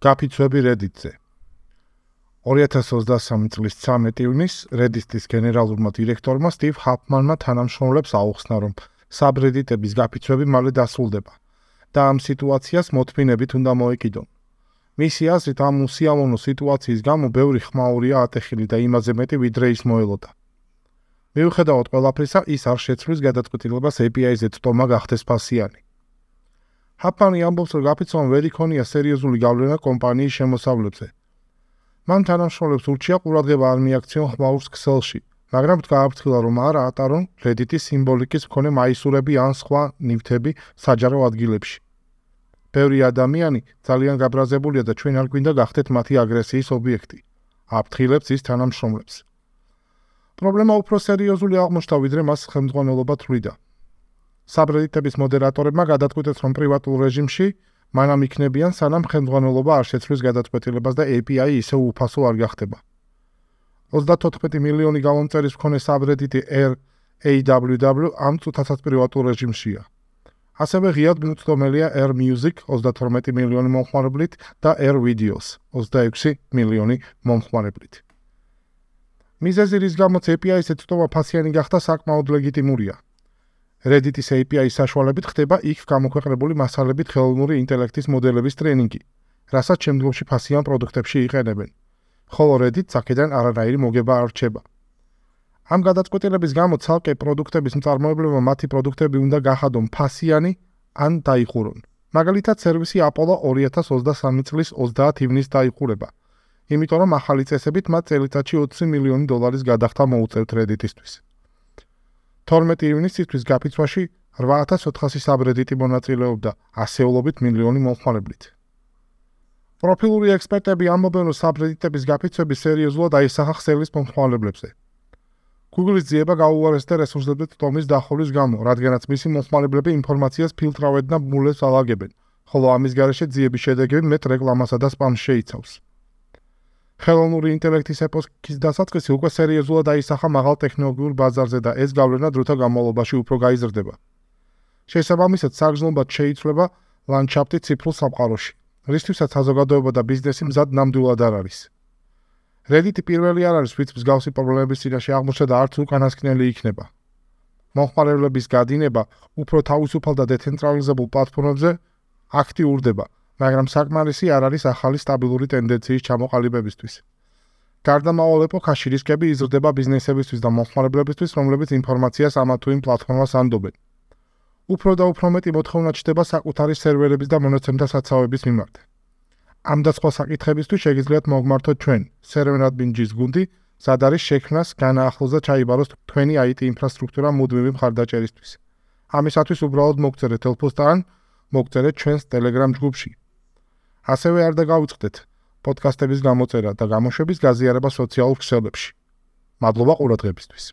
გაფიცვები Reddit-ზე. 2023 წლის 13 ივნისს Reddit-ის გენერალურმა დირექტორმა Steve Huffman-მა თანამშრომლებს აუხსნა, რომ subreddit-ების გაფიცვები მალე დასრულდება და ამ სიტუაციას მოთმინებით უნდა მოეკიდონ. მისი აზრით, ამ უსიამოვნო სიტუაციის გამო ბევრი ხმაურია ატეხილი და იმაზე მეტი ვიდრე ის მოელოდა. მიუხედავად ყველაფრისა, ის არ შეცვლის გადაწყვეტილებას API-ზე წტომა გახდეს ფასიანი. ჰაპანი ამბობს, რომ გაფიცვამ ვერ იქონია სერიოზული გავლენა კომპანიის შემოსავლებზე. მან თანამშრომლებს ურჩია ყურადღება არ მიაქციონ ხმაურს ქსელში, მაგრამ გააფრთხილა, რომ არ ატარონ Reddit-ის სიმბოლიკის მქონე მაისურები ან სხვა ნივთები საჯარო ადგილებში. ბევრი ადამიანი ძალიან გაბრაზებულია და ჩვენ არ გვინდა გახდეთ მათი აგრესიის ობიექტი. აფრთხილებს ის თანამშრომლებს. პრობლემა უფრო სერიოზული აღმოჩნდა, ვიდრე მას ხელმძღვანელობა თვლიდა. საბრედიტების მოდერატორებმა გადაწყვიტეს, რომ პრივატულ რეჟიმში მანამ იქნებიან, სანამ ხელმძღვანელობა არ შეცვლის გადაწყვეტილებას და API ისე უფასო არ გახდება. 34 მილიონი გამომწერის მქონე საბრედიტი RAWW ამ წუთასაც პრივატულ რეჟიმშია. ასევე ღიად მოცდომელია R Music 32 მილიონი მომხმარებლით და R Videos 26 მილიონი მომხმარებლით. მიზეზი რის გამოც API-ს ეწოდება ფასიანი გახდა საკმაოდ ლეგიტიმურია. Reddit-ის API-ის საშუალებით ხდება იქ გამოქვეყნებული მასალებით ხელოვნური ინტელექტის მოდელების ტრენინგი, რასაც შემდგომში ფასიან პროდუქტებში იყენებენ. ხოლო Reddit საკედან არანაირი მოგება არ რჩება. ამ გადაწყვეტილების გამო ცალკე პროდუქტების მწარმოებლებმა მათი პროდუქტები უნდა გახადონ ფასიანი ან დაიხურონ. მაგალითად, სერვისი Apollo 2023 წლის 30 ივნისს დაიხურება. იმიტომ რომ ახალი წესებით მათ წელიწადში 20 მილიონი დოლარის გადახდა მოუწევთ Reddit-ისთვის. 12 ივნისისთვის გაფიცვაში 8400 საბრედიტი მონაწილეობდა ასეულობით მილიონი მომხმარებლით. პროფილური ექსპერტები ამბობენ, რომ საბრედიტების გაფიცვები სერიოზულად აისახა ხსელის მომხმარებლებზე. Google-ის ძიება გაუარესდა რესურსებზე ტომის დახურვის გამო, რადგანაც მისი მომხმარებლები ინფორმაციას ფილტრავენ და მულეს ალაგებენ, ხოლო ამის გარეშე ძიების შედეგები მეტ რეკლამასა და სპამს შეიცავს. ხელოვნური ინტელექტის ეპოქის დასაწყისი უკვე სერიოზულად აისახა მაღალ ტექნოლოგიურ ბაზარზე და ეს გავლენა დროთა განმავლობაში უფრო გაიზრდება. შესაბამისად, საგრძნობად შეიცვლება ლანდშაფტი ციფრულ სამყაროში, რისთვისაც საზოგადოება და ბიზნესი მზად ნამდვილად არ არის. Reddit პირველი არ არის, ვინც მსგავსი პრობლემების წინაშე აღმოჩნდა და არც უკანასკნელი იქნება. მომხმარებლების გადინება უფრო თავისუფალ და დეცენტრალიზებულ პლატფორმებზე აქტიურდება, მაგრამ საკმარისი არ არის ახალი სტაბილური ტენდენციის ჩამოყალიბებისთვის. გარდამავალ ეპოქაში რისკები იზრდება ბიზნესებისთვის და მომხმარებლებისთვის, რომლებიც ინფორმაციას ამა თუ იმ პლატფორმას ანდობენ. უფრო და უფრო მეტი მოთხოვნა ჩდება საკუთარი სერვერების და მონაცემთა საცავების მიმართ. ამ და სხვა საკითხებისთვის შეგიძლიათ მოგმართოთ ჩვენ Server Admin-ის გუნდი, სად არის შექმნას განაახლოს და ჩაიბაროს თქვენი IT ინფრასტრუქტურა მუდმივი მხარდაჭერისთვის. ამისათვის უბრალოდ მოგწერეთ ელფოსთან, მოგწერეთ ჩვენს Telegram ჯგუფში. ასევე არ დაგავიწყდეთ პოდკასტების გამოწერა და გამოშვების გაზიარება სოციალურ ქსელებში. მადლობა ყურადღებისთვის.